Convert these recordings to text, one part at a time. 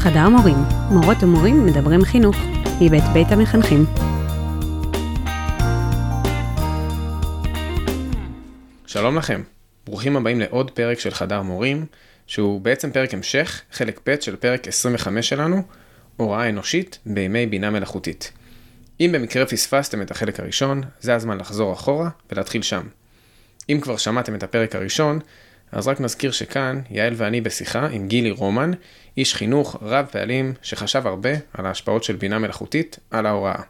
חדר מורים, מורות ומורים מדברים חינוך, מבית בית המחנכים. שלום לכם, ברוכים הבאים לעוד פרק של חדר מורים, שהוא בעצם פרק המשך, חלק ב' של פרק 25 שלנו, הוראה אנושית בימי בינה מלאכותית. אם במקרה פספסתם את החלק הראשון, זה הזמן לחזור אחורה ולהתחיל שם. אם כבר שמעתם את הפרק הראשון, אז רק נזכיר שכאן, יעל ואני בשיחה עם גילי רומן, איש חינוך רב פעלים שחשב הרבה על ההשפעות של בינה מלאכותית על ההוראה.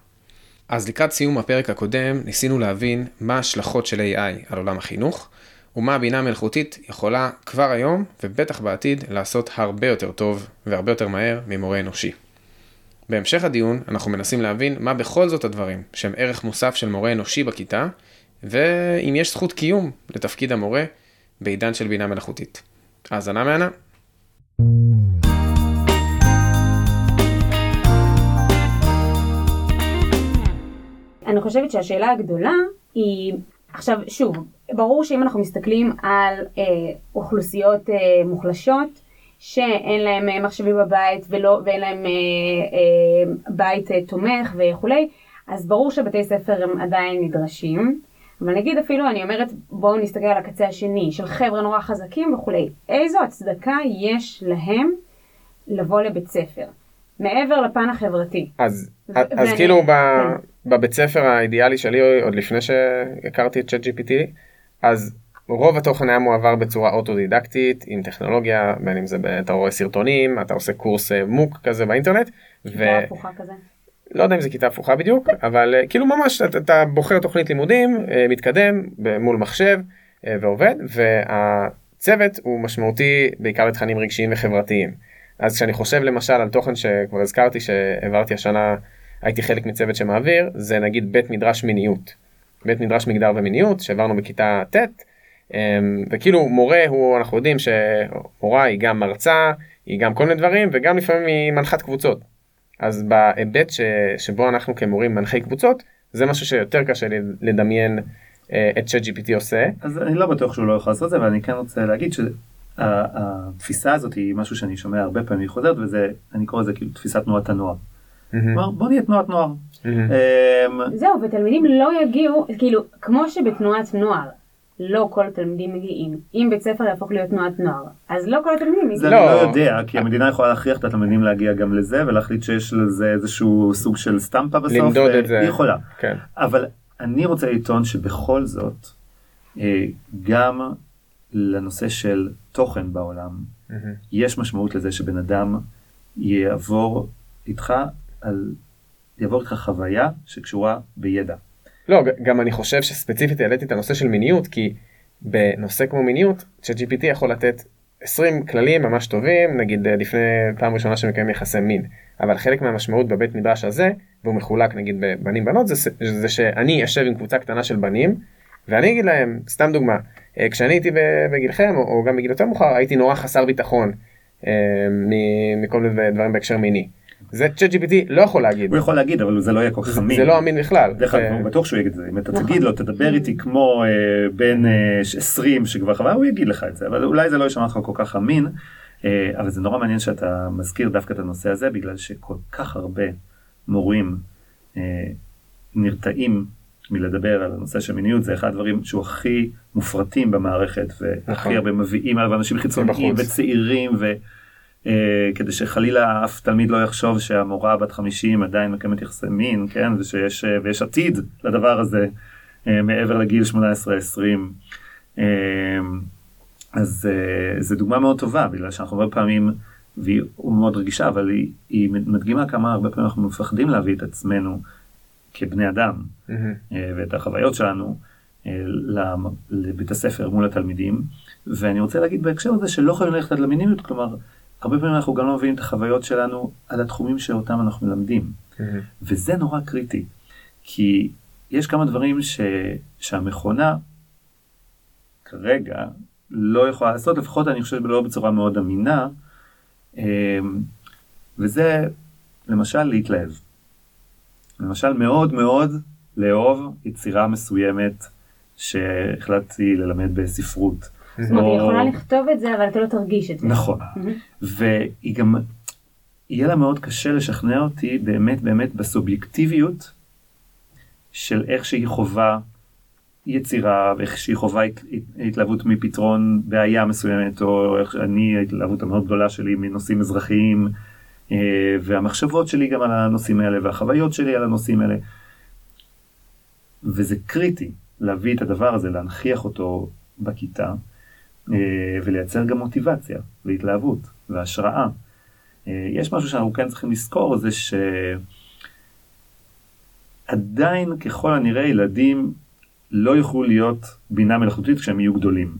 אז לקראת סיום הפרק הקודם ניסינו להבין מה ההשלכות של AI על עולם החינוך, ומה הבינה המלאכותית יכולה כבר היום, ובטח בעתיד, לעשות הרבה יותר טוב והרבה יותר מהר ממורה אנושי. בהמשך הדיון אנחנו מנסים להבין מה בכל זאת הדברים שהם ערך מוסף של מורה אנושי בכיתה, ואם יש זכות קיום לתפקיד המורה בעידן של בינה מלאכותית. האזנה מהנה. אני חושבת שהשאלה הגדולה היא, עכשיו שוב, ברור שאם אנחנו מסתכלים על אה, אוכלוסיות אה, מוחלשות, שאין להם אה, מחשבים בבית ולא, ואין להם אה, אה, בית אה, תומך וכולי, אז ברור שבתי ספר הם עדיין נדרשים. אבל נגיד אפילו, אני אומרת, בואו נסתכל על הקצה השני, של חבר'ה נורא חזקים וכולי. איזו הצדקה יש להם לבוא לבית ספר? מעבר לפן החברתי. אז, ו- אז ואני, כאילו ב, כן. בבית ספר האידיאלי שלי, עוד לפני שהכרתי את ChatGPT, אז רוב התוכן היה מועבר בצורה אוטודידקטית עם טכנולוגיה בין אם זה אתה רואה סרטונים אתה עושה קורס אה, מוק כזה באינטרנט. ו... הפוכה כזה. לא יודע אם זה כיתה הפוכה בדיוק אבל אה, כאילו ממש אתה, אתה בוחר תוכנית לימודים אה, מתקדם מול מחשב ועובד והצוות הוא משמעותי בעיקר לתכנים רגשיים וחברתיים. אז כשאני חושב למשל על תוכן שכבר הזכרתי שהעברתי השנה הייתי חלק מצוות שמעביר זה נגיד בית מדרש מיניות. בית מדרש מגדר ומיניות שהעברנו בכיתה ט' אמ, וכאילו מורה הוא אנחנו יודעים שמורה היא גם מרצה היא גם כל מיני דברים וגם לפעמים היא מנחת קבוצות. אז בהיבט ש, שבו אנחנו כמורים מנחי קבוצות זה משהו שיותר קשה לדמיין אה, את ChatGPT עושה. אז אני לא בטוח שהוא לא יכול לעשות את זה ואני כן רוצה להגיד שהתפיסה הזאת היא משהו שאני שומע הרבה פעמים חוזרת וזה אני קורא לזה כאילו תפיסת תנועת הנוער. כלומר בוא נהיה תנועת נוער. אמ, זהו ותלמידים לא יגיעו כאילו כמו שבתנועת נוער לא כל התלמידים מגיעים. אם בית ספר יהפוך להיות תנועת נוער, אז לא כל התלמידים מגיעים. זה אני לא יודע, כי המדינה יכולה להכריח את התלמידים להגיע גם לזה, ולהחליט שיש לזה איזשהו סוג של סטמפה בסוף. למדוד את זה. היא יכולה. כן. אבל אני רוצה לטעון שבכל זאת, אה, גם לנושא של תוכן בעולם, יש משמעות לזה שבן אדם יעבור איתך על, יעבור איתך חוויה שקשורה בידע. לא, גם אני חושב שספציפית העליתי את הנושא של מיניות, כי בנושא כמו מיניות, ש-GPT יכול לתת 20 כללים ממש טובים, נגיד אה, לפני פעם ראשונה שמקיים יחסי מין. אבל חלק מהמשמעות בבית מדרש הזה, והוא מחולק נגיד בבנים בנות, זה, זה שאני אשב עם קבוצה קטנה של בנים, ואני אגיד להם, סתם דוגמה, אה, כשאני הייתי בגילכם, או, או גם בגיל יותר מאוחר, הייתי נורא חסר ביטחון אה, מכל מיני דברים בהקשר מיני. זה צ'אט GPT לא יכול להגיד. הוא יכול להגיד אבל זה לא יהיה כל כך אמין. זה לא אמין בכלל. דרך אגב הוא בטוח שהוא יגיד את זה. אם אתה נכון. תגיד לו תדבר איתי כמו אה, בן 20 אה, שכבר חווה הוא יגיד לך את זה אבל אולי זה לא יישמע לך כל כך אמין. אה, אבל זה נורא מעניין שאתה מזכיר דווקא את הנושא הזה בגלל שכל כך הרבה מורים נרתעים מלדבר על הנושא של מיניות זה אחד הדברים שהוא הכי מופרטים במערכת והכי נכון. הרבה מביאים עליו אנשים חיצוניים וצעירים. אה, כדי שחלילה אף תלמיד לא יחשוב שהמורה בת 50 עדיין מקיימת יחסי מין, כן, ושיש, אה, ויש עתיד לדבר הזה אה, מעבר לגיל 18-20. אז זו דוגמה מאוד טובה, בגלל שאנחנו הרבה פעמים, והיא מאוד רגישה, אבל היא, היא מדגימה כמה הרבה פעמים אנחנו מפחדים להביא את עצמנו כבני אדם, mm-hmm. ואת החוויות שלנו לבית הספר מול התלמידים, ואני רוצה להגיד בהקשר הזה שלא חייבים ללכת עד למיניות, כלומר, הרבה פעמים אנחנו גם לא מבינים את החוויות שלנו על התחומים שאותם אנחנו מלמדים. Mm-hmm. וזה נורא קריטי, כי יש כמה דברים ש... שהמכונה כרגע לא יכולה לעשות, לפחות אני חושב לא בצורה מאוד אמינה, אמ, וזה למשל להתלהב. למשל מאוד מאוד לאהוב יצירה מסוימת שהחלטתי ללמד בספרות. זאת אומרת, היא יכולה לכתוב את זה, אבל אתה לא תרגיש את זה. נכון. והיא גם, יהיה לה מאוד קשה לשכנע אותי באמת באמת בסובייקטיביות של איך שהיא חווה יצירה ואיך שהיא חווה התלהבות מפתרון בעיה מסוימת או איך שאני ההתלהבות המאוד גדולה שלי מנושאים אזרחיים אה, והמחשבות שלי גם על הנושאים האלה והחוויות שלי על הנושאים האלה. וזה קריטי להביא את הדבר הזה להנכיח אותו בכיתה ולייצר גם מוטיבציה והתלהבות והשראה. אה, יש משהו שאנחנו כן צריכים לזכור זה שעדיין ככל הנראה ילדים לא יוכלו להיות בינה מלאכותית כשהם יהיו גדולים.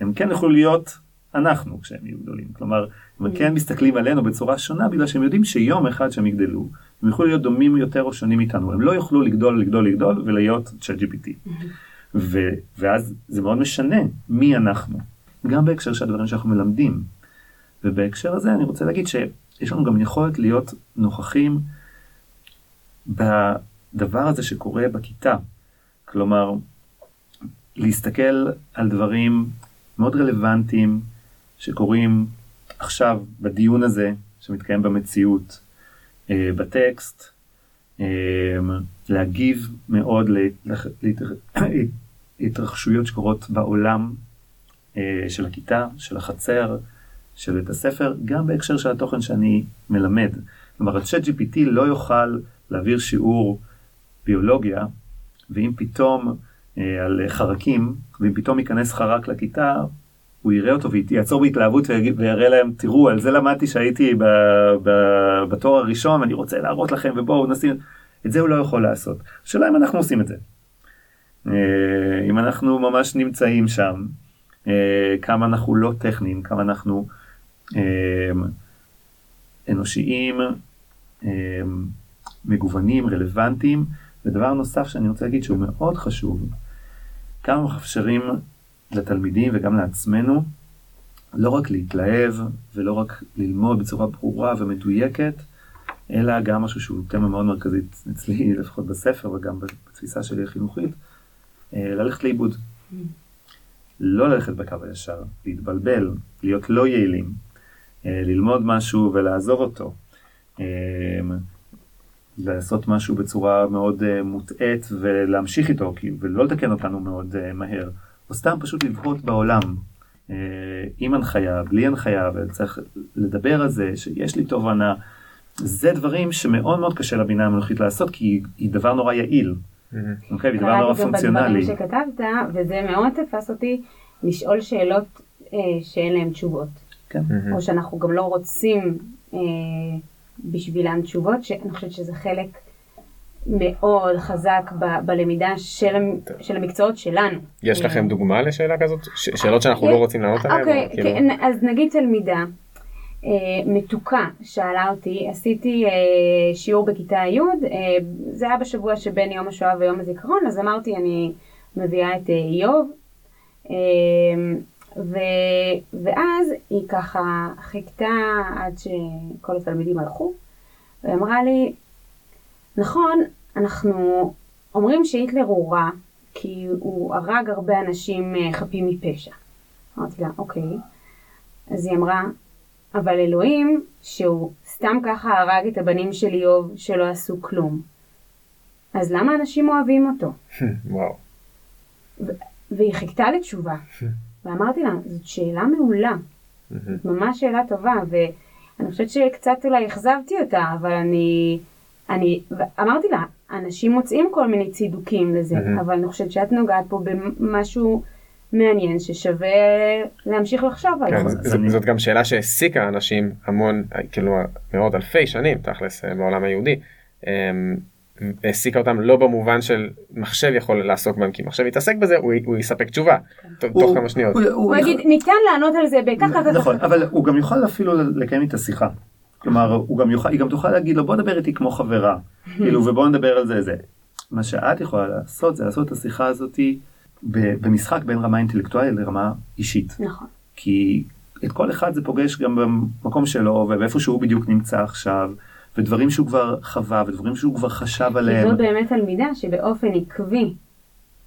הם כן יוכלו להיות אנחנו כשהם יהיו גדולים. כלומר, הם כן מסתכלים עלינו בצורה שונה בגלל שהם יודעים שיום אחד שהם יגדלו, הם יוכלו להיות דומים יותר או שונים איתנו. הם לא יוכלו לגדול, לגדול, לגדול ולהיות צ'אט GPT. ו- ואז זה מאוד משנה מי אנחנו, גם בהקשר של הדברים שאנחנו מלמדים. ובהקשר הזה אני רוצה להגיד שיש לנו גם יכולת להיות נוכחים בדבר הזה שקורה בכיתה. כלומר, להסתכל על דברים מאוד רלוונטיים שקורים עכשיו בדיון הזה שמתקיים במציאות, אה, בטקסט, אה, להגיב מאוד להתרחשויות שקורות בעולם של הכיתה, של החצר, של בית הספר, גם בהקשר של התוכן שאני מלמד. כלומר, הצ'אט GPT לא יוכל להעביר שיעור ביולוגיה ואם פתאום אה, על חרקים, ואם פתאום ייכנס חרק לכיתה, הוא יראה אותו ויעצור בהתלהבות ויראה להם, תראו, על זה למדתי שהייתי ב, ב, בתואר הראשון, ואני רוצה להראות לכם, ובואו נשים, את זה הוא לא יכול לעשות. השאלה אם אנחנו עושים את זה. אה, אם אנחנו ממש נמצאים שם, אה, כמה אנחנו לא טכניים, כמה אנחנו אה, אנושיים, אה, מגוונים, רלוונטיים. ודבר נוסף שאני רוצה להגיד שהוא מאוד חשוב, כמה מאפשרים לתלמידים וגם לעצמנו לא רק להתלהב ולא רק ללמוד בצורה ברורה ומדויקת, אלא גם משהו שהוא תמה מאוד מרכזית אצלי, לפחות בספר וגם בתפיסה שלי החינוכית, אה, ללכת לאיבוד. לא ללכת בקו הישר, להתבלבל, להיות לא יעילים, אה, ללמוד משהו ולעזוב אותו. אה, לעשות משהו בצורה מאוד uh, מוטעית ולהמשיך איתו ולא לתקן אותנו מאוד מהר, או סתם פשוט לבהות בעולם עם הנחיה, בלי הנחיה, וצריך לדבר על זה שיש לי תובנה. זה דברים שמאוד מאוד קשה לבינה המלאכותית לעשות כי היא דבר נורא יעיל. אוקיי, היא דבר נורא פונקציונלי. קראתי גם בדברים שכתבת וזה מאוד תפס אותי לשאול שאלות אה, שאין להן תשובות. כן. או שאנחנו גם לא רוצים אה, בשבילן תשובות, שאני חושבת שזה חלק מאוד חזק ב- בלמידה של, של המקצועות שלנו. יש לכם דוגמה לשאלה כזאת? ש- שאלות שאנחנו לא רוצים לענות עליהן? אוקיי, כאילו... כן, אז נגיד תלמידה אה, מתוקה שאלה אותי, עשיתי אה, שיעור בכיתה י', אה, זה היה בשבוע שבין יום השואה ויום הזיכרון, אז אמרתי אני מביאה את אה, איוב. אה, ו... ואז היא ככה חיכתה עד שכל התלמידים הלכו, ואמרה לי, נכון, אנחנו אומרים שהיטלר הוא רע, כי הוא הרג הרבה אנשים אה, חפים מפשע. אמרתי לה, אוקיי. אז היא אמרה, אבל אלוהים, שהוא סתם ככה הרג את הבנים של איוב שלא עשו כלום, אז למה אנשים אוהבים אותו? וואו. והיא חיכתה לתשובה. ואמרתי לה, זאת שאלה מעולה, זאת ממש שאלה טובה, ואני חושבת שקצת אולי אכזבתי אותה, אבל אני, אני, אמרתי לה, אנשים מוצאים כל מיני צידוקים לזה, אבל אני חושבת שאת נוגעת פה במשהו מעניין ששווה להמשיך לחשוב עליו. כן, זאת, זאת גם שאלה שהעסיקה אנשים המון, כאילו מאות אלפי שנים תכלס בעולם היהודי. אמ, העסיקה אותם לא במובן של מחשב יכול לעסוק בהם כי מחשב יתעסק בזה הוא, הוא יספק תשובה כן. תוך כמה שניות. הוא, הוא יגיד ניתן לענות על זה בככה וככה. נכון אבל הוא גם יוכל אפילו לקיים איתה שיחה. כלומר הוא גם יוכל, היא גם תוכל להגיד לו בוא נדבר איתי כמו חברה כאילו ובוא נדבר על זה זה. מה שאת יכולה לעשות זה לעשות את השיחה הזאתי במשחק בין רמה אינטלקטואלית לרמה אישית. נכון. כי את כל אחד זה פוגש גם במקום שלו ובאיפה שהוא בדיוק נמצא עכשיו. ודברים שהוא כבר חווה, ודברים שהוא כבר חשב עליהם. זו באמת תלמידה שבאופן עקבי,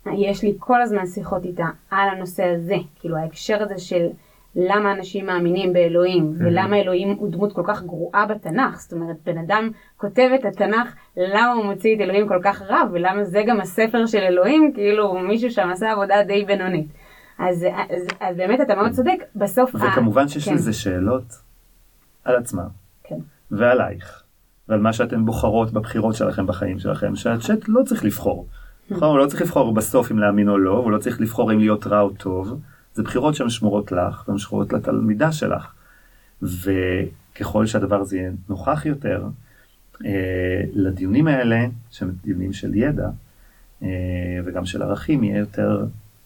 יש לי כל הזמן שיחות איתה על הנושא הזה, כאילו ההקשר הזה של למה אנשים מאמינים באלוהים ולמה אלוהים הוא דמות כל כך גרועה בתנ"ך זאת אומרת בן אדם כותב את התנ"ך למה הוא מוציא את אלוהים כל כך רע ולמה זה גם הספר של אלוהים כאילו מישהו שם עשה עבודה די בינונית. אז, אז, אז באמת אתה מאוד צודק בסוף. וכמובן שיש כן. לזה שאלות על עצמם כן. ועלייך ועל מה שאתן בוחרות בבחירות שלכם בחיים שלכם שהצ'אט לא צריך לבחור. נכון? הוא לא צריך לבחור בסוף אם להאמין או לא, הוא לא צריך לבחור אם להיות רע או טוב. זה בחירות שהן שמורות לך והן שמורות לתלמידה שלך. וככל שהדבר הזה יהיה נוכח יותר, אה, לדיונים האלה, שהם דיונים של ידע אה, וגם של ערכים, יהיה יותר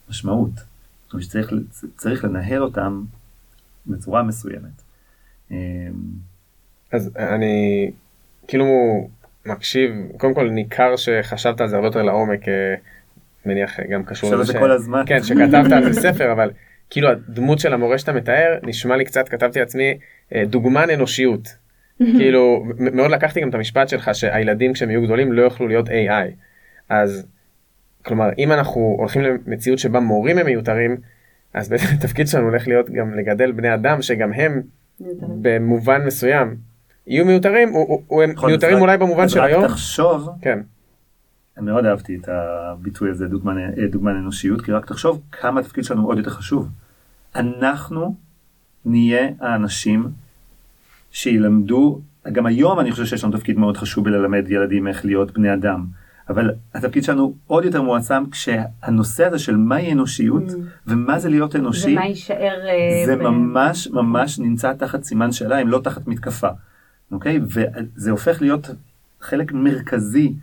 משמעות. צריך לנהל אותם בצורה מסוימת. אה, אז אני כאילו מקשיב, קודם כל ניכר שחשבת על זה הרבה יותר לעומק. מניח גם קשור לזה ש... כל הזמן. כן, שכתבת על זה ספר, אבל כאילו הדמות של המורה שאתה מתאר, נשמע לי קצת, כתבתי לעצמי, אה, דוגמן אנושיות. כאילו, מאוד לקחתי גם את המשפט שלך שהילדים כשהם יהיו גדולים לא יוכלו להיות AI. אז, כלומר, אם אנחנו הולכים למציאות שבה מורים הם מיותרים, אז בעצם התפקיד שלנו הולך להיות גם לגדל בני אדם שגם הם במובן מסוים יהיו מיותרים, או הם מיותרים אולי במובן של היום. אז רק תחשוב, כן. אני מאוד אהבתי את הביטוי הזה, דוגמן, דוגמן אנושיות, כי רק תחשוב כמה התפקיד שלנו עוד יותר חשוב. אנחנו נהיה האנשים שילמדו, גם היום אני חושב שיש לנו תפקיד מאוד חשוב בללמד ילדים איך להיות בני אדם, אבל התפקיד שלנו עוד יותר מועצם כשהנושא הזה של מהי אנושיות mm. ומה זה להיות אנושי, ומה יישאר, אה, זה ב... ממש ממש נמצא תחת סימן שאלה אם לא תחת מתקפה, אוקיי? וזה הופך להיות חלק מרכזי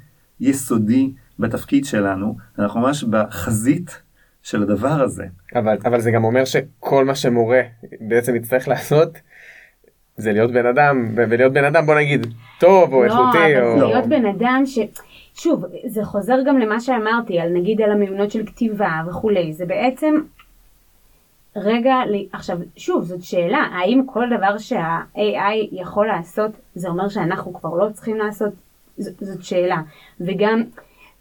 יסודי בתפקיד שלנו, אנחנו ממש בחזית של הדבר הזה. אבל, אבל זה גם אומר שכל מה שמורה בעצם יצטרך לעשות זה להיות בן אדם, ולהיות בן אדם בוא נגיד טוב או לא, איכותי. אבל או... זה להיות בן אדם ש... שוב, זה חוזר גם למה שאמרתי, על נגיד על המיונות של כתיבה וכולי, זה בעצם רגע, עכשיו שוב זאת שאלה, האם כל דבר שה-AI יכול לעשות זה אומר שאנחנו כבר לא צריכים לעשות ז, זאת שאלה. וגם,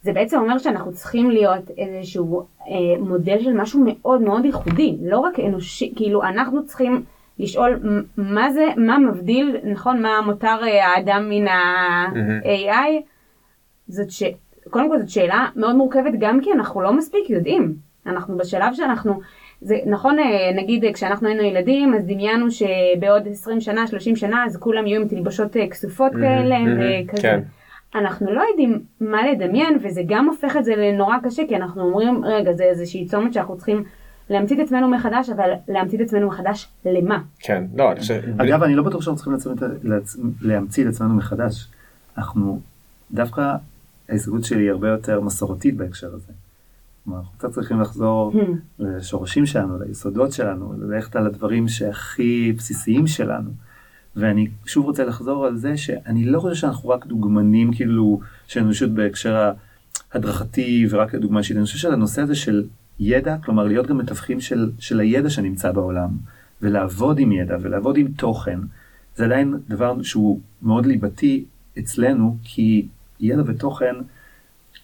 זה בעצם אומר שאנחנו צריכים להיות איזשהו אה, מודל של משהו מאוד מאוד ייחודי, לא רק אנושי, כאילו אנחנו צריכים לשאול מה זה, מה מבדיל, נכון, מה מותר אה, האדם מן ה-AI, זאת ש... קודם כל זאת שאלה מאוד מורכבת גם כי אנחנו לא מספיק יודעים. אנחנו בשלב שאנחנו, זה נכון אה, נגיד כשאנחנו היינו ילדים אז דמיינו שבעוד 20 שנה 30 שנה אז כולם יהיו עם תלבושות אה, כסופות כאלה וכזה. כן. אנחנו לא יודעים מה לדמיין וזה גם הופך את זה לנורא קשה כי אנחנו אומרים רגע זה איזושהי צומת שאנחנו צריכים להמציא את עצמנו מחדש אבל להמציא את עצמנו מחדש למה? כן, לא, אני חושב... אגב אני לא בטוח שאנחנו צריכים להמציא את עצמנו מחדש. אנחנו דווקא ההסתכלות שלי היא הרבה יותר מסורתית בהקשר הזה. אנחנו קצת צריכים לחזור hmm. לשורשים שלנו, ליסודות שלנו, ללכת על הדברים שהכי בסיסיים שלנו. ואני שוב רוצה לחזור על זה שאני לא חושב שאנחנו רק דוגמנים כאילו של אנושות בהקשר ההדרכתי ורק דוגמה אישית, אני חושב שהנושא הזה של ידע, כלומר להיות גם מתווכים של, של הידע שנמצא בעולם, ולעבוד עם ידע ולעבוד עם תוכן, זה עדיין דבר שהוא מאוד ליבתי אצלנו, כי ידע ותוכן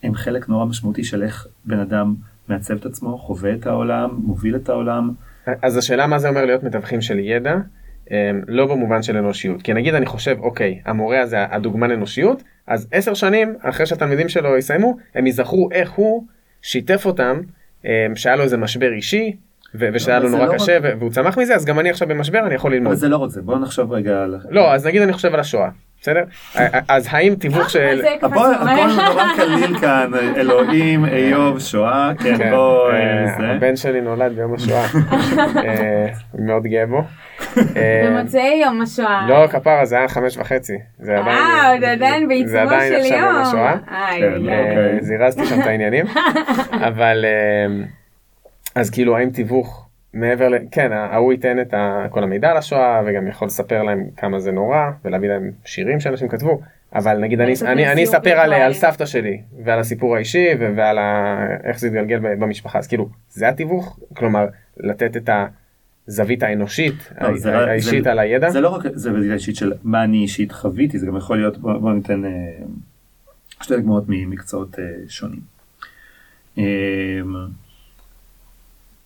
הם חלק נורא משמעותי של איך בן אדם מעצב את עצמו, חווה את העולם, מוביל את העולם. אז השאלה מה זה אומר להיות מתווכים של ידע, לא במובן של אנושיות. כי נגיד אני חושב, אוקיי, המורה הזה הדוגמן אנושיות, אז עשר שנים אחרי שהתלמידים שלו יסיימו, הם יזכרו איך הוא שיתף אותם, אמ, שהיה לו איזה משבר אישי, ו- ושהיה לו נורא לא קשה, רק... והוא צמח מזה, אז גם אני עכשיו במשבר, אני יכול ללמוד. אבל זה לא רק זה, בוא נחשוב רגע על... לא, אז נגיד אני חושב על השואה. בסדר? אז האם תיווך של... הכל נורא קליל כאן, אלוהים, איוב, שואה, כן, כן בוא... אה, הבן שלי נולד ביום השואה, אה, מאוד גאה בו. אה, במוצאי יום השואה. לא, כפרה, זה היה חמש וחצי. זה עדיין... אה, עוד עדיין בעיצומו של יום. זה עדיין עכשיו יום השואה. כן, זירזתי שם את העניינים. אבל, אז כאילו, האם תיווך... מעבר ל... כן, ההוא ייתן את כל המידע על השואה וגם יכול לספר להם כמה זה נורא ולהביא להם שירים שאנשים כתבו אבל נגיד אני, אני, אני אספר על, על סבתא שלי ועל הסיפור האישי ועל ה... איך זה התגלגל במשפחה אז כאילו זה התיווך כלומר לתת את הזווית האנושית לא, ה... זה, האישית זה, על הידע זה לא רק זווית האישית של מה אני אישית חוויתי זה גם יכול להיות בוא, בוא ניתן אה, שתי דוגמאות ממקצועות אה, שונים. אה,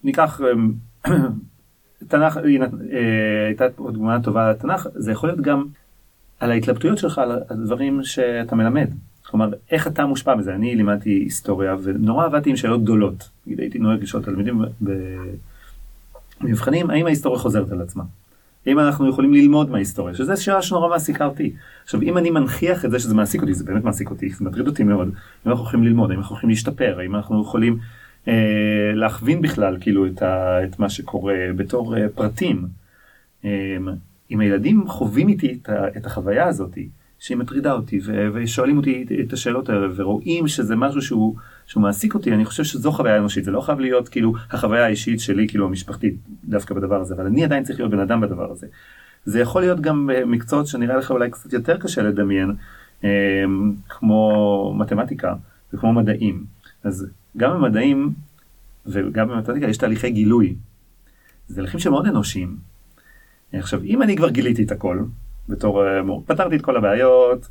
ניקח תנ"ך, הייתה פה דוגמה טובה לתנ"ך, זה יכול להיות גם על ההתלבטויות שלך, על הדברים שאתה מלמד. כלומר, איך אתה מושפע מזה? אני לימדתי היסטוריה ונורא עבדתי עם שאלות גדולות. הייתי נוהג לשאול תלמידים במבחנים, האם ההיסטוריה חוזרת על עצמה? האם אנחנו יכולים ללמוד מההיסטוריה? שזו שאלה שנורא מעסיקה אותי. עכשיו, אם אני מנכיח את זה שזה מעסיק אותי, זה באמת מעסיק אותי, זה מטריד אותי מאוד. האם אנחנו יכולים ללמוד, האם אנחנו יכולים להשתפר, האם אנחנו יכולים אה, להכווין בכלל, כאילו, את, ה, את מה שקורה בתור אה, פרטים. אה, אם הילדים חווים איתי את, את החוויה הזאת, שהיא מטרידה אותי, ו, ושואלים אותי את השאלות האלה, ורואים שזה משהו שהוא, שהוא מעסיק אותי, אני חושב שזו חוויה אנושית, זה לא חייב להיות כאילו החוויה האישית שלי, כאילו המשפחתית, דווקא בדבר הזה, אבל אני עדיין צריך להיות בן אדם בדבר הזה. זה יכול להיות גם מקצועות שנראה לך אולי קצת יותר קשה לדמיין, כמו מתמטיקה וכמו מדעים. אז גם במדעים וגם במתמטיקה יש תהליכי גילוי. זה תהליכים שמאוד אנושיים. עכשיו, אם אני כבר גיליתי את הכל, בתור אה, פתרתי את כל הבעיות,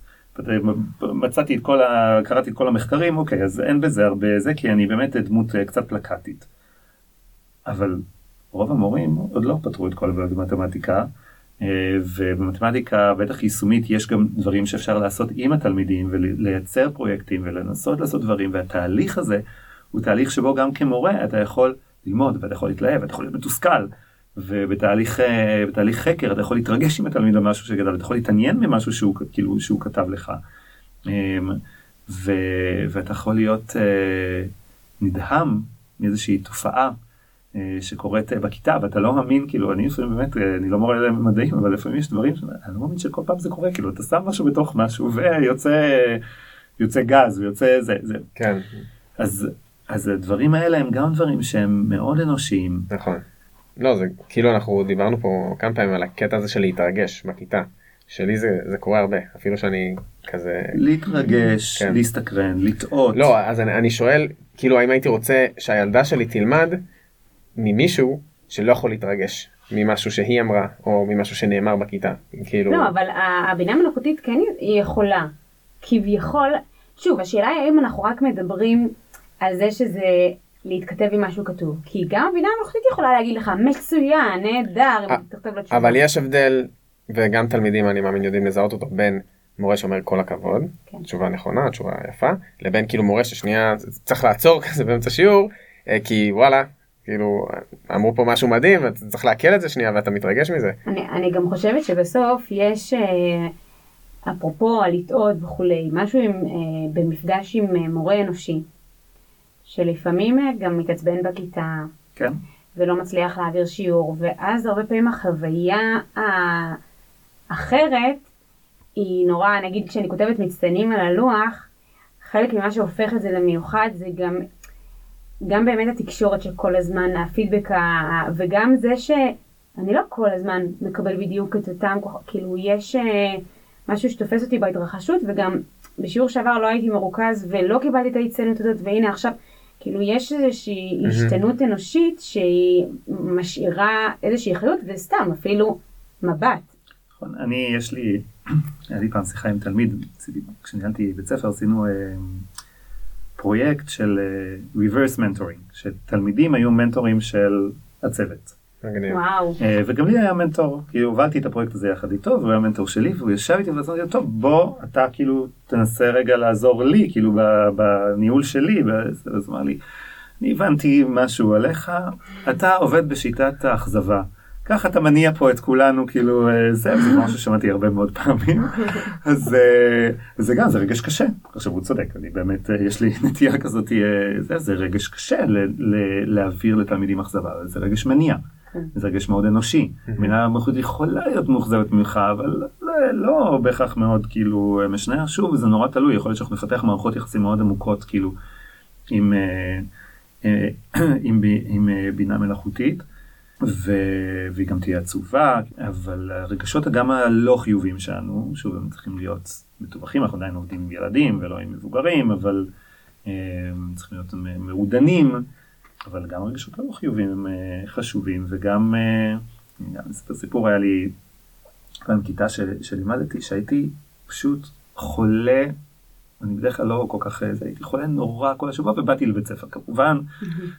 מצאתי את כל ה... קראתי את כל המחקרים, אוקיי, אז אין בזה הרבה זה, כי אני באמת דמות אה, קצת פלקטית. אבל רוב המורים עוד לא פתרו את כל הבעיות במתמטיקה, אה, ובמתמטיקה, בטח יישומית, יש גם דברים שאפשר לעשות עם התלמידים ולייצר פרויקטים ולנסות לעשות דברים, והתהליך הזה הוא תהליך שבו גם כמורה אתה יכול ללמוד ואתה יכול להתלהב, אתה יכול להיות מתוסכל. ובתהליך חקר אתה יכול להתרגש עם התלמיד על משהו שגדל, אתה יכול להתעניין במשהו שהוא, כאילו, שהוא כתב לך. אמ, ו, ואתה יכול להיות אה, נדהם מאיזושהי תופעה אה, שקורית בכיתה ואתה לא מאמין כאילו אני לפעמים באמת אה, אני לא מורה למדעים אבל לפעמים יש דברים שאני לא מאמין שכל פעם זה קורה כאילו אתה שם משהו בתוך משהו ויוצא יוצא גז ויוצא זה זה. כן. אז אז הדברים האלה הם גם דברים שהם מאוד אנושיים. נכון לא זה כאילו אנחנו דיברנו פה כמה פעמים על הקטע הזה של להתרגש בכיתה. שלי זה, זה קורה הרבה אפילו שאני כזה להתרגש כן. להסתקרן לטעות לא אז אני, אני שואל כאילו האם הייתי רוצה שהילדה שלי תלמד ממישהו שלא יכול להתרגש ממשהו שהיא אמרה או ממשהו שנאמר בכיתה כאילו לא אבל הבינה מלאכותית כן היא יכולה כביכול שוב השאלה היא האם אנחנו רק מדברים על זה שזה להתכתב עם משהו כתוב. כי גם הבינה המלאכותית יכולה להגיד לך מצוין, נהדר, אם תכתוב לו תשובה. אבל יש הבדל, וגם תלמידים אני מאמין יודעים לזהות אותו, בין מורה שאומר כל הכבוד, כן. תשובה נכונה, תשובה יפה, לבין כאילו מורה ששנייה צריך לעצור כזה באמצע שיעור, אה, כי וואלה, כאילו אמרו פה משהו מדהים, אתה צריך לעכל את זה שנייה ואתה מתרגש מזה. אני, אני גם חושבת שבסוף יש, אה, אפרופו הלטעות וכולי, משהו עם, אה, במפגש עם מורה אנושי. שלפעמים גם מתעצבן בכיתה, כן. ולא מצליח להעביר שיעור, ואז הרבה פעמים החוויה האחרת היא נורא, נגיד כשאני כותבת מצטיינים על הלוח, חלק ממה שהופך את זה למיוחד זה גם, גם באמת התקשורת שכל הזמן, הפידבק, וגם זה שאני לא כל הזמן מקבל בדיוק את אותם, כאילו יש אה, משהו שתופס אותי בהתרחשות, וגם בשיעור שעבר לא הייתי מרוכז ולא קיבלתי את ההצטיינות הזאת, והנה עכשיו כאילו יש איזושהי השתנות אנושית שהיא משאירה איזושהי חיות וסתם אפילו מבט. נכון, אני יש לי, היה לי פעם שיחה עם תלמיד, כשניהלתי בית ספר עשינו אה, פרויקט של אה, reverse mentoring, שתלמידים היו מנטורים של הצוות. וואו. אה, וגם לי היה מנטור, כי הובלתי את הפרויקט הזה יחד איתו, והוא היה מנטור שלי, והוא ישב איתי ואמרתי לו, טוב, בוא, אתה כאילו תנסה רגע לעזור לי, כאילו בניהול שלי, אז הוא אמר לי, אני הבנתי משהו עליך, אתה עובד בשיטת האכזבה. ככה אתה מניע פה את כולנו, כאילו, אה, זה, זה משהו ששמעתי הרבה מאוד פעמים. אז אה, זה גם, זה רגש קשה. עכשיו, הוא צודק, אני באמת, יש לי נטייה כזאת, זה, זה רגש קשה להעביר לתלמידים אכזבה, זה רגש מניע. כן. זה רגש מאוד אנושי. מילה מלכות יכולה להיות מאוכזבת ממך, אבל לא, לא בהכרח מאוד כאילו משנה. שוב, זה נורא תלוי, יכול להיות שאנחנו נפתח מערכות יחסים מאוד עמוקות כאילו עם, אה, אה, עם, עם, עם אה, בינה מלאכותית. ו... והיא גם תהיה עצובה, אבל הרגשות גם הלא חיוביים שלנו, שוב, הם צריכים להיות מטווחים, אנחנו עדיין עובדים עם ילדים ולא עם מבוגרים, אבל הם צריכים להיות מעודנים. אבל גם הרגשות הלא חיוביים הם אה, חשובים, וגם, אה, גם אספר סיפור, היה לי פעם כיתה שלימדתי, שהייתי פשוט חולה אני בדרך כלל לא כל כך, זה, הייתי חולה נורא כל השבוע ובאתי לבית ספר כמובן,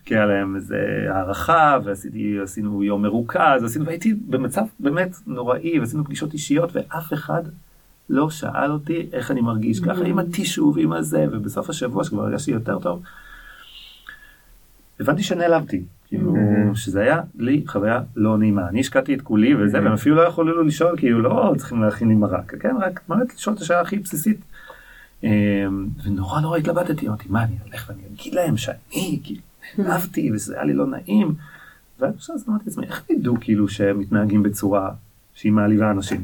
כי היה להם איזה הערכה ועשינו יום מרוכז, עשינו, והייתי במצב באמת נוראי ועשינו פגישות אישיות ואף אחד לא שאל אותי איך אני מרגיש ככה עם הטישו ועם הזה ובסוף השבוע שכבר הרגשתי יותר טוב. הבנתי שנעלבתי, כאילו שזה היה לי חוויה לא נעימה, אני השקעתי את כולי וזה והם אפילו לא יכולו לשאול כאילו לא צריכים להכין לי מרק, כן רק באמת לשאול את השאלה הכי בסיסית. ונורא נורא התלבטתי, אמרתי מה אני הולך ואני אגיד להם שאני כאילו נעלבתי וזה היה לי לא נעים. ואז אמרתי לעצמי איך ידעו כאילו שהם מתנהגים בצורה שהיא מעליבה אנשים.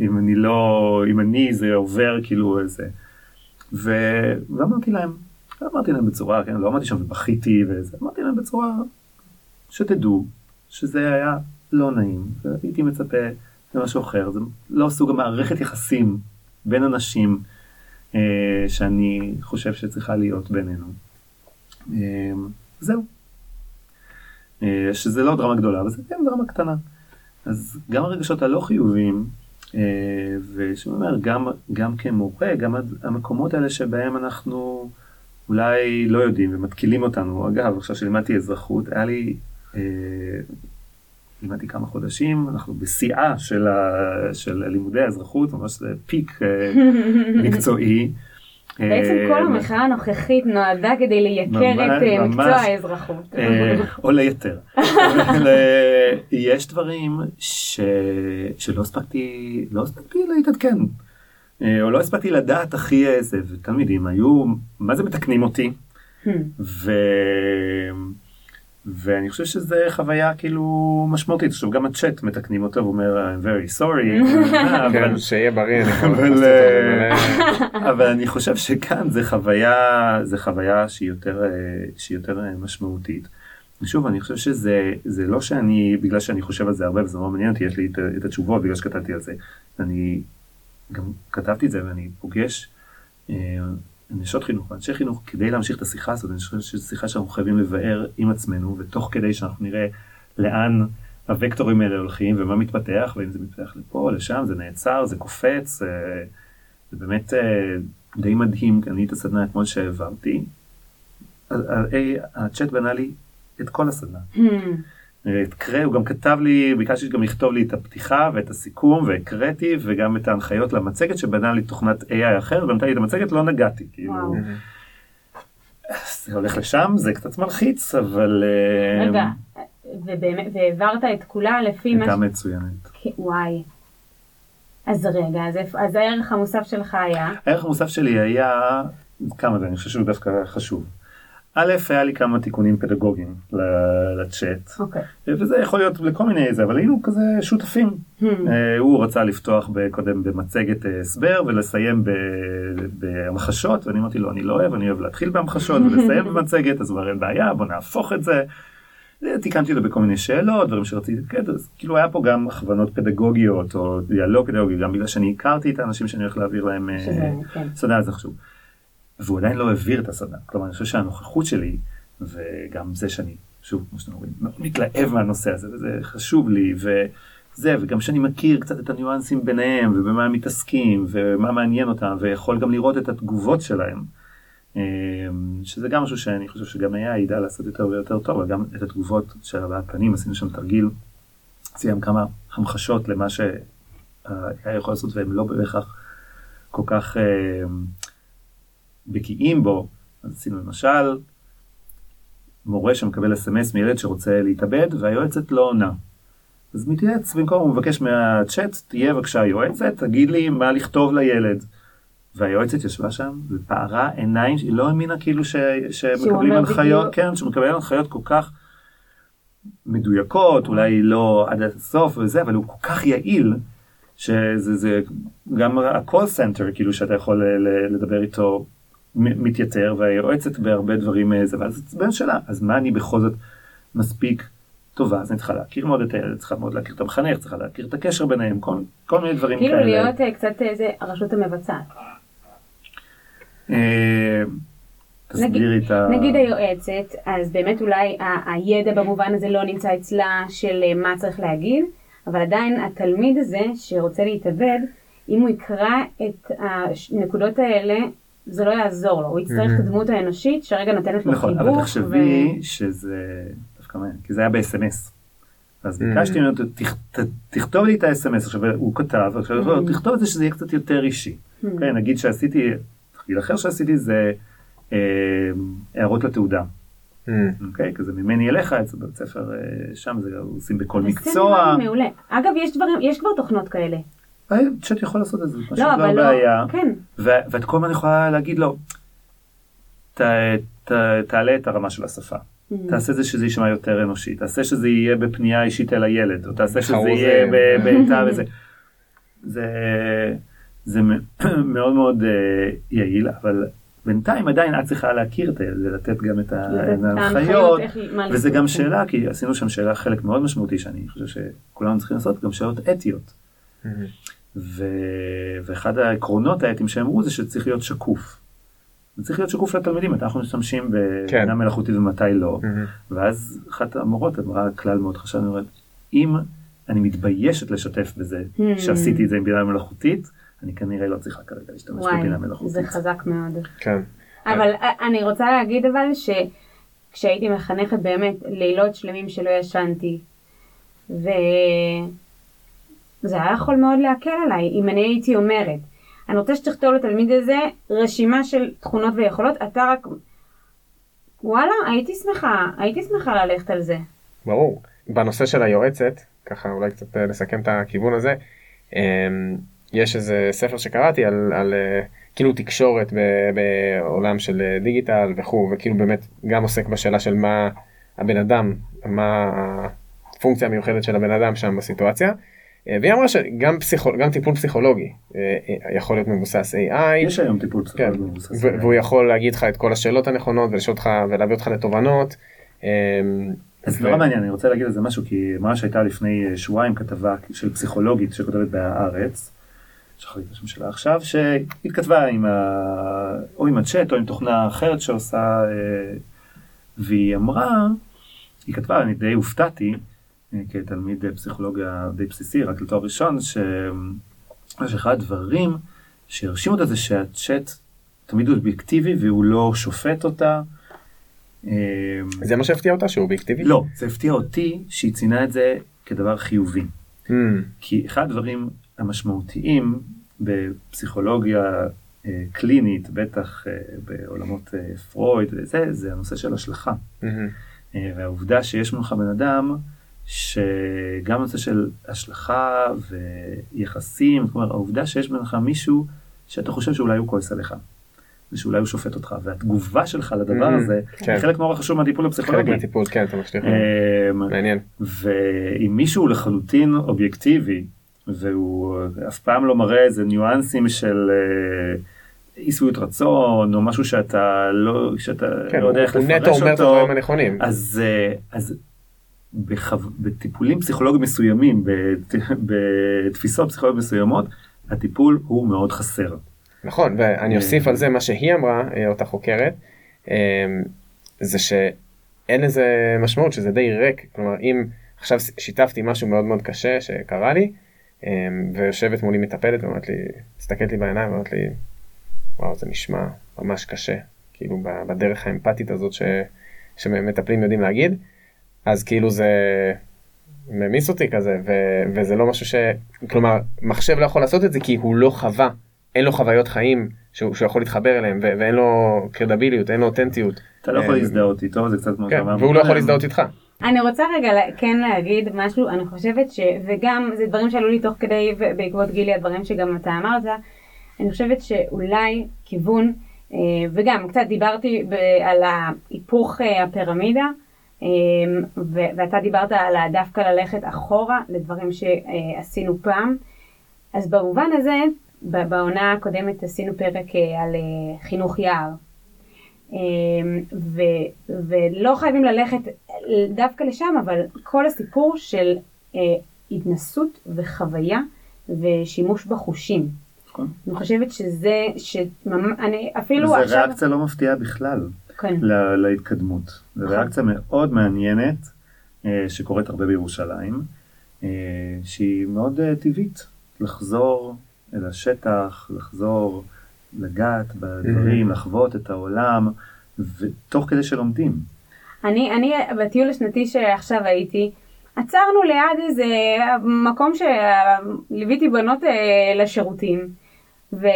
אם אני לא, אם אני זה עובר כאילו איזה. ואמרתי להם, אמרתי להם בצורה, כן, לא אמרתי שם ובכיתי וזה, אמרתי להם בצורה שתדעו שזה היה לא נעים, והייתי מצפה למשהו אחר, זה לא סוג המערכת יחסים בין אנשים אה, שאני חושב שצריכה להיות בינינו. אה, זהו. אה, שזה לא דרמה גדולה, אבל זה כן דרמה קטנה. אז גם הרגשות הלא חיוביים אה, ושאני אומר, גם, גם כמורה, גם המקומות האלה שבהם אנחנו אולי לא יודעים ומתקילים אותנו. אגב, עכשיו שלימדתי אזרחות, היה לי, אה, לימדתי כמה חודשים, אנחנו בשיאה של, ה, של לימודי האזרחות, ממש זה פיק אה, מקצועי. בעצם כל אה, המחאה הנוכחית נועדה כדי לייקר את אה, מקצוע האזרחות. אה, או ליתר. יש דברים שלא הספקתי, לא הספקתי להתעדכן. או לא הספקתי לדעת הכי איזה, ותלמידים היו, מה זה מתקנים אותי? Hmm. ואני חושב שזה חוויה כאילו משמעותית. עכשיו גם הצ'אט מתקנים אותו ואומר I'm very sorry. כן, שיהיה בריא. אבל אני חושב שכאן זה חוויה, זה חוויה שהיא יותר, שהיא יותר משמעותית. ושוב אני חושב שזה זה לא שאני בגלל שאני חושב על זה הרבה וזה לא מעניין אותי יש לי את, את התשובות בגלל שכתבתי על זה. אני גם כתבתי את זה ואני פוגש אה, נשות חינוך ואנשי חינוך כדי להמשיך את השיחה הזאת, אני חושב שזו שיחה שאנחנו חייבים לבאר עם עצמנו, ותוך כדי שאנחנו נראה לאן הוקטורים האלה הולכים ומה מתפתח, ואם זה מתפתח לפה או לשם, זה נעצר, זה קופץ, אה, זה באמת אה, די מדהים, אני את הסדנה אתמול שהעברתי, הצ'אט בנה לי את כל הסדנה. הקרא, הוא גם כתב לי, ביקשתי גם לכתוב לי את הפתיחה ואת הסיכום והקראתי וגם את ההנחיות למצגת שבנה לי תוכנת AI אחר ונתן לי את המצגת לא נגעתי כאילו. זה הולך לשם זה קצת מלחיץ אבל. אה, רגע, ובאמת, והעברת את כולה לפי מה... הייתה מצוינת. וואי. אז רגע, אז, אז הערך המוסף שלך היה? הערך המוסף שלי היה כמה זה, אני חושב שהוא דווקא חשוב. א', היה לי כמה תיקונים פדגוגיים לצ'אט, okay. אוקיי. וזה יכול להיות לכל מיני זה, אבל היינו כזה שותפים. Hmm. Uh, הוא רצה לפתוח קודם במצגת uh, הסבר ולסיים בהמחשות, ואני אמרתי לו, אני לא אוהב, אני אוהב להתחיל בהמחשות ולסיים במצגת, אז כבר אין בעיה, בוא נהפוך את זה. תיקנתי לו בכל מיני שאלות, דברים שרציתי, כן, אז כאילו היה פה גם הכוונות פדגוגיות או דיאלוג פדגוגי, גם בגלל שאני הכרתי את האנשים שאני הולך להעביר להם אה, סדנה, זה חשוב. והוא עדיין לא העביר את הסדנה. כלומר, אני חושב שהנוכחות שלי, וגם זה שאני, שוב, כמו שאתם רואים, מאוד מתלהב מהנושא הזה, וזה חשוב לי, וזה, וגם שאני מכיר קצת את הניואנסים ביניהם, ובמה הם מתעסקים, ומה מעניין אותם, ויכול גם לראות את התגובות שלהם. אמ, שזה גם משהו שאני חושב שגם היה ידע לעשות יותר ויותר טוב, אבל גם את התגובות של הבעת פנים, עשינו שם תרגיל, עשינו כמה המחשות למה שהיה יכול לעשות, והם לא בהכרח כל כך... בקיאים בו, אז עשינו למשל, מורה שמקבל אס.אם.אס מילד שרוצה להתאבד והיועצת לא עונה. אז מתייעץ, במקום הוא מבקש מהצ'אט, תהיה בבקשה יועצת, תגיד לי מה לכתוב לילד. והיועצת ישבה שם ופערה עיניים, היא לא האמינה כאילו ש, שמקבלים הנחיות, בדיוק. כן, שמקבלים הנחיות כל כך מדויקות, אולי לא עד הסוף וזה, אבל הוא כל כך יעיל, שזה זה, גם ה-call center כאילו שאתה יכול לדבר איתו מתייתר והיועצת בהרבה דברים אה, זה ואז זה שאלה אז מה אני בכל זאת מספיק טובה אז אני צריכה להכיר מאוד את הילד צריכה מאוד להכיר את המחנך צריכה להכיר את הקשר ביניהם כל, כל מיני דברים כאילו כאלה. כאילו להיות אה, קצת איזה אה, הרשות המבצעת. תסבירי את ה... נגיד היועצת אז באמת אולי הידע במובן הזה לא נמצא אצלה של מה צריך להגיד אבל עדיין התלמיד הזה שרוצה להתאבד אם הוא יקרא את הנקודות האלה זה לא יעזור לו, הוא יצטרך את הדמות האנושית שרגע נותנת לו נכון, חיבוק. אבל תחשבי שזה דווקא מעניין, כי זה היה ב-SMS. אז ביקשתי ממנו, "תכ- ת- תכתוב לי את ה-SMS, עכשיו הוא כתב, עכשיו אומר, תכתוב את זה שזה יהיה קצת יותר אישי. כן, נגיד שעשיתי, תחקיל אחר שעשיתי זה אה, הערות לתעודה. אוקיי? כזה ממני אליך, אצל בית ספר אה, שם זה עושים בכל זה מקצוע. לי מעולה. אגב, יש דברים, יש כבר תוכנות כאלה. צ'אט יכול לעשות את זה, פשוט לא, לא אבל לא, בעיה. כן. ו- ואת כל הזמן יכולה להגיד לו, ת, ת, תעלה את הרמה של השפה. Mm. תעשה זה שזה יישמע יותר אנושי, תעשה שזה יהיה בפנייה אישית אל הילד, או תעשה שזה. יהיה ב- בעיטה וזה. זה, זה מ- מאוד מאוד אה, יעיל, אבל בינתיים עדיין את צריכה להכיר את הילד ולתת גם את ההנחיות, וזה. גם שאלה, כי עשינו שם שאלה חלק מאוד משמעותי שאני חושב שכולנו צריכים לעשות, גם שאלות אתיות. ו... ואחד העקרונות האתיים שהם אמרו זה שצריך להיות שקוף. זה צריך להיות שקוף לתלמידים, מתי אנחנו משתמשים כן. בבינה מלאכותית ומתי לא. Mm-hmm. ואז אחת המורות אמרה כלל מאוד חשוב, אני אומרת, אם אני מתביישת לשתף בזה Hmm. שעשיתי את זה עם בינה מלאכותית, אני כנראה לא צריכה כרגע להשתמש וואי, בבינה מלאכותית. זה חזק מאוד. כן. אבל אני רוצה להגיד אבל שכשהייתי מחנכת באמת לילות שלמים שלא ישנתי, וזה היה יכול מאוד להקל עליי אם אני הייתי אומרת, אני רוצה שתכתוב לתלמיד הזה רשימה של תכונות ויכולות, אתה רק... וואלה, הייתי שמחה, הייתי שמחה ללכת על זה. ברור. בנושא של היועצת, ככה אולי קצת אה, לסכם את הכיוון הזה, אמ, יש איזה ספר שקראתי על, על אה, כאילו תקשורת ב- בעולם של אה, דיגיטל וכו', וכאילו באמת גם עוסק בשאלה של מה הבן אדם, מה הפונקציה המיוחדת של הבן אדם שם בסיטואציה. אה, והיא אמרה שגם פסיכול, גם טיפול פסיכולוגי אה, אה, יכול להיות מבוסס AI, יש היום טיפול כן, פסיכולוגי מבוסס. ו- והוא יכול להגיד לך את כל השאלות הנכונות ולשאול אותך ולהביא אותך לתובנות. אמ, אז ו- נורא מעניין, אני רוצה להגיד על זה משהו, כי ממש הייתה לפני שבועיים כתבה של פסיכולוגית שכותבת בהארץ, שכחתי את השם שלה עכשיו, שהיא כתבה עם ה... או עם הצ'אט או עם תוכנה אחרת שעושה, והיא אמרה, היא כתבה, אני די הופתעתי, כתלמיד אה, פסיכולוגיה די בסיסי, רק לתואר ראשון, שיש אחד הדברים שהרשים אותה זה שהצ'אט תמיד הוא אובייקטיבי והוא לא שופט אותה. אה, זה מה שהפתיע אותה שהוא אובייקטיבי? לא, זה הפתיע אותי שהיא ציינה את זה כדבר חיובי. Mm, כי אחד הדברים המשמעותיים בפסיכולוגיה אה, קלינית, בטח אה, בעולמות אה, פרויד וזה, זה הנושא של השלכה. אה, והעובדה שיש מולך בן אדם שגם הנושא של השלכה ויחסים, כלומר העובדה שיש בינך מישהו שאתה חושב שאולי הוא כועס עליך. ושאולי הוא שופט אותך, והתגובה שלך לדבר Mhm, הזה, כן. חלק נורא חשוב מהטיפול חלק הפסיכולוגי. מהטיפול, כן, אתה משליך. אה, מעניין. ואם מישהו לחלוטין אובייקטיבי, והוא אף פעם לא מראה איזה ניואנסים של אה, אי שביעות רצון, או משהו שאתה לא, שאתה כן, לא יודע איך הוא נטו לפרש אומר את אותו, הדברים הנכונים. אז, אה, אז בחו... בטיפולים פסיכולוגיים מסוימים, בת... בתפיסות פסיכולוגיות מסוימות, הטיפול הוא מאוד חסר. נכון, ואני אה. אוסיף על זה מה שהיא אמרה, אה, אותה חוקרת, אה, זה שאין לזה משמעות, שזה די ריק. כלומר, אם עכשיו שיתפתי משהו מאוד מאוד קשה שקרה לי, ויושבת מולי מטפלת ואומרת לי, מסתכלת לי בעיניים ואומרת לי, וואו, זה נשמע ממש קשה. כאילו בדרך האמפתית הזאת ש, שמטפלים יודעים להגיד, אז כאילו זה ממיס אותי כזה, ו, וזה לא משהו ש... כלומר, מחשב לא יכול לעשות את זה כי הוא לא חווה, אין לו חוויות חיים שהוא, שהוא יכול להתחבר אליהם, ו, ואין לו קרדביליות, אין לו אותנטיות. אתה לא יכול אה, להזדהות איתו, זה קצת כמו כן, והוא לא יכול. להזדהות איתך. אני רוצה רגע כן להגיד משהו, אני חושבת ש... וגם זה דברים שעלו לי תוך כדי בעקבות גילי, הדברים שגם אתה אמרת, אני חושבת שאולי כיוון, אה, וגם קצת דיברתי ב- על ההיפוך אה, הפירמידה, ואתה דיברת על דווקא ללכת אחורה לדברים שעשינו פעם, אז במובן הזה, בעונה הקודמת עשינו פרק אה, על אה, חינוך יער. אמ, ו- ולא חייבים ללכת דווקא לשם, אבל כל הסיפור של אה, התנסות וחוויה ושימוש בחושים. נכון. אני חושבת שזה, שממ... אני אפילו זו עכשיו... ריאקציה לא מפתיעה בכלל כן. ל- להתקדמות. זו נכון. ריאקציה מאוד מעניינת אה, שקורית הרבה בירושלים, אה, שהיא מאוד אה, טבעית. לחזור אל השטח, לחזור לגעת בדברים, לחוות את העולם, ותוך כדי שלומדים. אני, אני בטיול השנתי שעכשיו הייתי, עצרנו ליד איזה מקום שליוויתי בנות לשירותים. ו...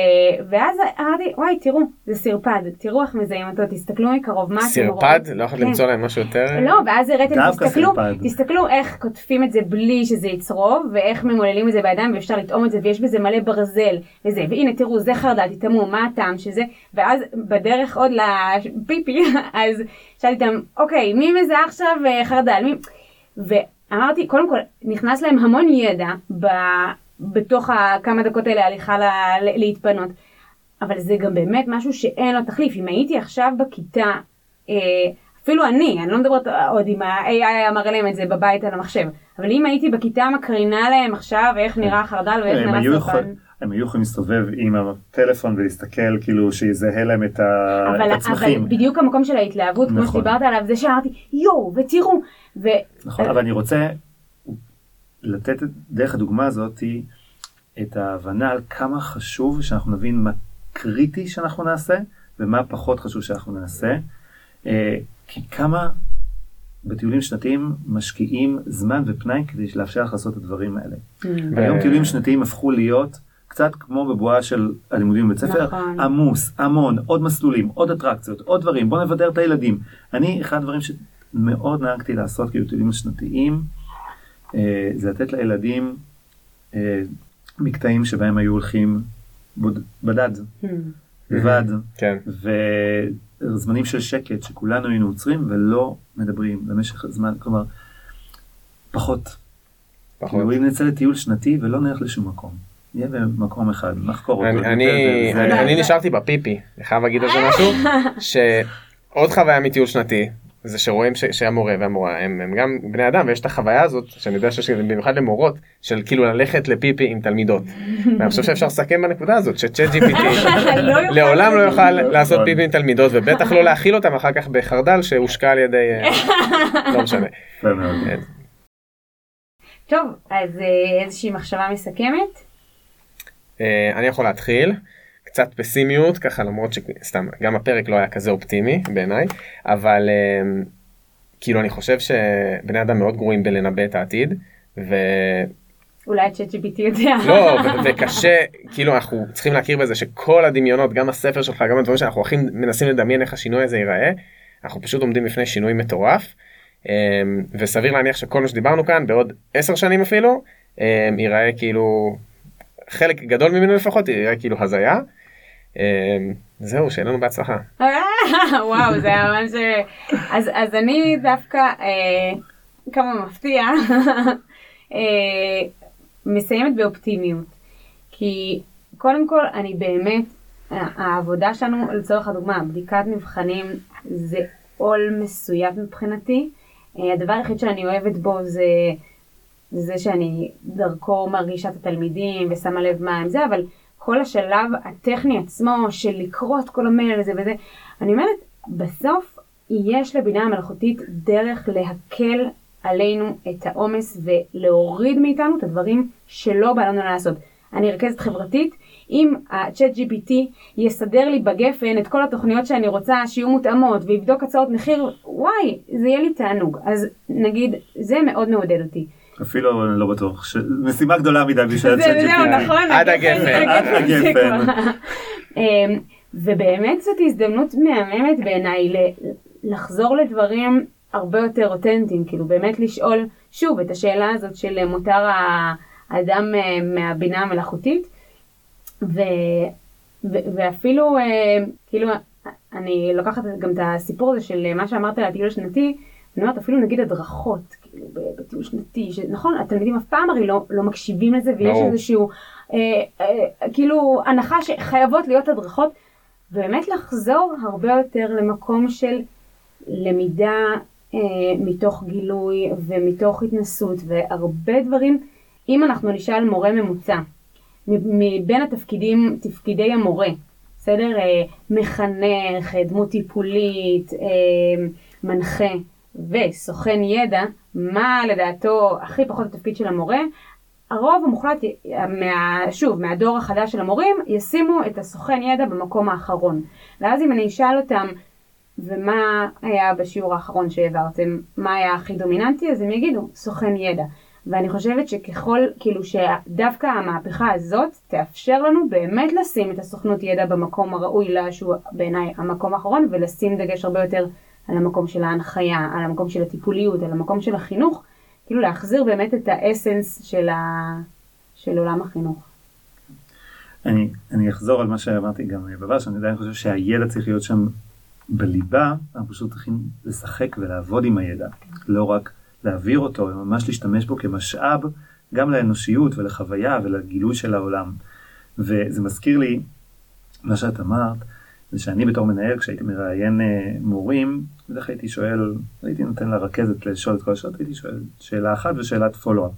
ואז אמרתי, וואי, תראו, זה סרפד, תראו איך מזהים אותו, תסתכלו מקרוב, מה אתם רואים. סרפד? לא יכולת כן. למצוא להם משהו יותר... לא, ואז הראיתם, תסתכלו, תסתכלו איך קוטפים את זה בלי שזה יצרוב, ואיך ממוללים את זה בידיים, ואפשר לטעום את זה, ויש בזה מלא ברזל, וזה, והנה תראו, זה חרדל, תטעמו, מה הטעם שזה, ואז בדרך עוד לפיפי, אז שאלתי אותם, אוקיי, מי מזהה עכשיו אה, חרדל? מי... ואמרתי, קודם כל, נכנס להם המון ידע ב... בתוך הכמה דקות האלה הליכה לה, להתפנות. אבל זה גם באמת משהו שאין לו תחליף. אם הייתי עכשיו בכיתה, אה, אפילו אני, אני לא מדברת עוד אם ה-AI מראה להם את זה בבית על המחשב, אבל אם הייתי בכיתה מקרינה להם עכשיו איך נראה החרדל ואיך נראה סרטן. הם היו יכולים להסתובב עם הטלפון ולהסתכל כאילו שיזהה להם את, אבל, הצמחים. אבל בדיוק המקום של ההתלהבות, נכון. כמו שדיברת עליו, זה שאמרתי יואו ותראו. ו... נכון, אבל אני רוצה לתת דרך הדוגמה הזאת את ההבנה על כמה חשוב שאנחנו נבין מה קריטי שאנחנו נעשה ומה פחות חשוב שאנחנו נעשה. אה, כי כמה בטיולים שנתיים משקיעים זמן ופנאי כדי לאפשר לך לעשות את הדברים האלה. Mm. והיום טיולים שנתיים הפכו להיות קצת כמו בבועה של הלימודים בבית ספר, נכון. עמוס, המון, עוד מסלולים, עוד אטרקציות, עוד דברים, בוא נבדר את הילדים. אני, אחד הדברים שמאוד נהגתי לעשות כאילו טיולים שנתיים, זה לתת לילדים אה, מקטעים שבהם היו הולכים בדד, hmm. לבד, כן. וזמנים של שקט שכולנו היינו עוצרים ולא מדברים במשך הזמן, כלומר, פחות. פחות. כאילו אם נצא לטיול שנתי ולא נלך לשום מקום. נהיה במקום אחד, נחקור אותו. אני נשארתי בפיפי, אני חייב להגיד על זה משהו, שעוד חוויה מטיול שנתי, זה שרואים ש, שהמורה והמורה הם, הם גם בני אדם ויש את החוויה הזאת שאני יודע שיש במיוחד למורות של כאילו ללכת לפיפי עם תלמידות. ואני חושב שאפשר לסכם בנקודה הזאת שצ'אט GPT לא לעולם לא יוכל לעשות פיפי עם תלמידות ובטח לא להכיל אותם אחר כך בחרדל שהושקע על ידי אה, לא משנה. כן. טוב אז אה, איזושהי מחשבה מסכמת. אה, אני יכול להתחיל. קצת פסימיות ככה למרות שסתם גם הפרק לא היה כזה אופטימי בעיניי אבל uh, כאילו אני חושב שבני אדם מאוד גרועים בלנבא את העתיד. ו... אולי צ'אט GPT יודע. לא, וקשה, כאילו אנחנו צריכים להכיר בזה שכל הדמיונות, גם הספר שלך, גם הדברים שאנחנו הכי מנסים לדמיין איך השינוי הזה ייראה, אנחנו פשוט עומדים בפני שינוי מטורף. Um, וסביר להניח שכל מה שדיברנו כאן בעוד עשר שנים אפילו, um, ייראה כאילו, חלק גדול ממנו לפחות ייראה כאילו הזיה. אמ, זהו, שיהיה לנו בהצלחה. וואו, זה היה ממש... אז, אז אני דווקא, אה, כמה מפתיע, אה, מסיימת באופטימיות. כי קודם כל, אני באמת, העבודה שלנו, לצורך הדוגמה, בדיקת מבחנים זה עול מסויג מבחינתי. אה, הדבר היחיד שאני אוהבת בו זה... זה שאני דרכו מרגישה את התלמידים ושמה לב מה הם זה, אבל כל השלב הטכני עצמו של לקרוא את כל המייל הזה וזה, אני אומרת, בסוף יש לבינה המלאכותית דרך להקל עלינו את העומס ולהוריד מאיתנו את הדברים שלא בא לנו לעשות. אני רכזת חברתית, אם ה-chat GPT יסדר לי בגפן את כל התוכניות שאני רוצה שיהיו מותאמות ויבדוק הצעות מחיר, וואי, זה יהיה לי תענוג. אז נגיד, זה מאוד מעודד אותי. אפילו אני לא בטוח, משימה גדולה מדי בשביל הצ'אט GPT. זהו, נכון, עד הגפן. עד הגפן. אמ, ובאמת זאת הזדמנות מהממת בעיניי לחזור לדברים הרבה יותר אותנטיים, כאילו באמת לשאול שוב את השאלה הזאת של מותר האדם אה, מהבינה המלאכותית, ו, ו, ואפילו אה, כאילו אני לוקחת גם את הסיפור הזה של מה שאמרת על הטיול השנתי, אני אומרת אפילו נגיד הדרכות, כאילו בטיול שנתי, שנכון, התלמידים אף פעם הרי לא, לא מקשיבים לזה ויש no. איזשהו, אה, אה, כאילו הנחה שחייבות להיות הדרכות, ובאמת לחזור הרבה יותר למקום של למידה אה, מתוך גילוי ומתוך התנסות והרבה דברים, אם אנחנו נשאל מורה ממוצע, מבין התפקידים, תפקידי המורה, בסדר? אה, מחנך, דמות טיפולית, אה, מנחה. וסוכן ידע, מה לדעתו הכי פחות התפקיד של המורה, הרוב המוחלט, מה, שוב, מהדור החדש של המורים, ישימו את הסוכן ידע במקום האחרון. ואז אם אני אשאל אותם, ומה היה בשיעור האחרון שהעברתם, מה היה הכי דומיננטי, אז הם יגידו, סוכן ידע. ואני חושבת שככל, כאילו שדווקא המהפכה הזאת תאפשר לנו באמת לשים את הסוכנות ידע במקום הראוי לה, שהוא בעיניי המקום האחרון, ולשים דגש הרבה יותר על המקום של ההנחיה, על המקום של הטיפוליות, על המקום של החינוך, כאילו להחזיר באמת את האסנס של, ה... של עולם החינוך. אני, אני אחזור על מה שאמרתי גם בעבר, שאני עדיין חושב שהידע צריך להיות שם בליבה, אנחנו פשוט צריכים לשחק ולעבוד עם הידע, לא רק להעביר אותו, אלא ממש להשתמש בו כמשאב גם לאנושיות ולחוויה ולגילוי של העולם. וזה מזכיר לי מה שאת אמרת, זה שאני בתור מנהל, כשהייתי מראיין אה, מורים, בדרך הייתי שואל, הייתי נותן לרכזת לשאול את כל השאלות, הייתי שואל שאלה אחת ושאלת פולו-אפ.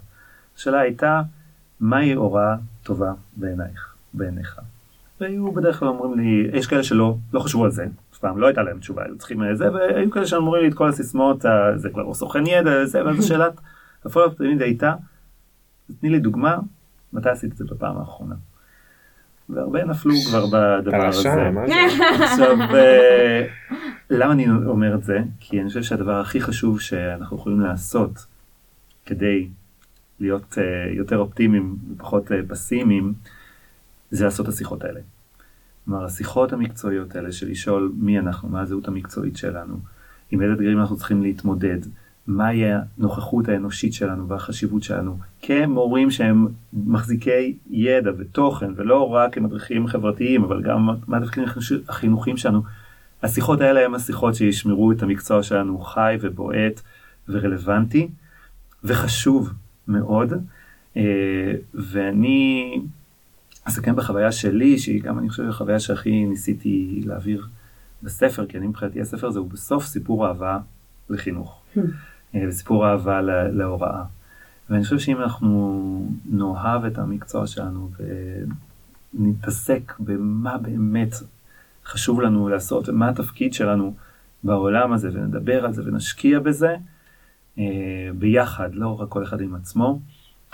השאלה הייתה, מהי הוראה טובה בעינייך, בעיניך? והיו בדרך כלל אומרים לי, יש כאלה שלא לא חשבו על זה, אף פעם לא הייתה להם תשובה, היו צריכים זה, והיו כאלה שאומרים לי את כל הסיסמאות, זה כבר סוכן ידע, זה, ואז השאלת הפולו-אפ תמיד הייתה, תני לי דוגמה, מתי עשית את זה בפעם האחרונה? והרבה נפלו כבר בדבר הזה. עכשיו, אה, למה אני אומר את זה? כי אני חושב שהדבר הכי חשוב שאנחנו יכולים לעשות כדי להיות uh, יותר אופטימיים ופחות uh, פסימיים, זה לעשות את השיחות האלה. כלומר, השיחות המקצועיות האלה של לשאול מי אנחנו, מה הזהות המקצועית שלנו, עם איזה דברים אנחנו צריכים להתמודד, מהי הנוכחות האנושית שלנו והחשיבות שלנו כמורים שהם מחזיקי ידע ותוכן ולא רק כמדריכים חברתיים אבל גם מה התפקידים החינוכיים שלנו. השיחות האלה הם השיחות שישמרו את המקצוע שלנו חי ובועט ורלוונטי וחשוב מאוד אה, ואני אסכם בחוויה שלי שהיא גם אני חושב החוויה שהכי ניסיתי להעביר בספר כי אני מבחינתי הספר הזה הוא בסוף סיפור אהבה לחינוך. Hmm. וסיפור אהבה להוראה. ואני חושב שאם אנחנו נאהב את המקצוע שלנו ונתעסק במה באמת חשוב לנו לעשות ומה התפקיד שלנו בעולם הזה ונדבר על זה ונשקיע בזה אה, ביחד, לא רק כל אחד עם עצמו,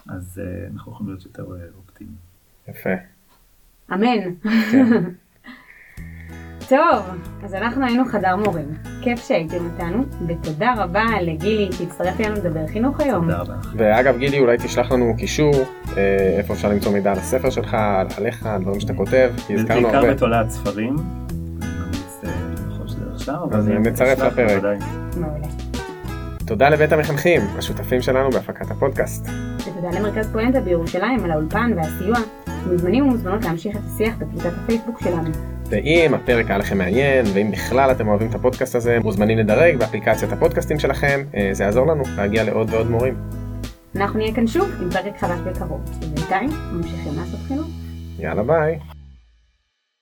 אז אה, אנחנו יכולים להיות יותר אופטימיים. יפה. אמן. כן. טוב, אז אנחנו היינו חדר מורים. כיף שהייתם איתנו, ותודה רבה לגילי שהצטרף אלינו לדבר חינוך היום. תודה רבה. ואגב גילי אולי תשלח לנו קישור אה, איפה אפשר למצוא מידע על הספר שלך, עליך, על דברים שאתה כותב, כי הזכרנו הרבה. בעיקר בתולעת ספרים. אז נצרף לפרק. תודה לבית המחנכים, השותפים שלנו בהפקת הפודקאסט. ותודה למרכז פואנטה בירושלים על האולפן והסיוע. מוזמנים ומוזמנות להמשיך את השיח בקבוצת הפייסבוק שלנו. ואם הפרק היה לכם מעניין, ואם בכלל אתם אוהבים את הפודקאסט הזה, מוזמנים לדרג באפליקציית הפודקאסטים שלכם, אה, זה יעזור לנו להגיע לעוד ועוד מורים. אנחנו נהיה כאן שוב עם פרק חדש בקרוב, ובינתיים ממשיכים לעשות חינוך. יאללה ביי.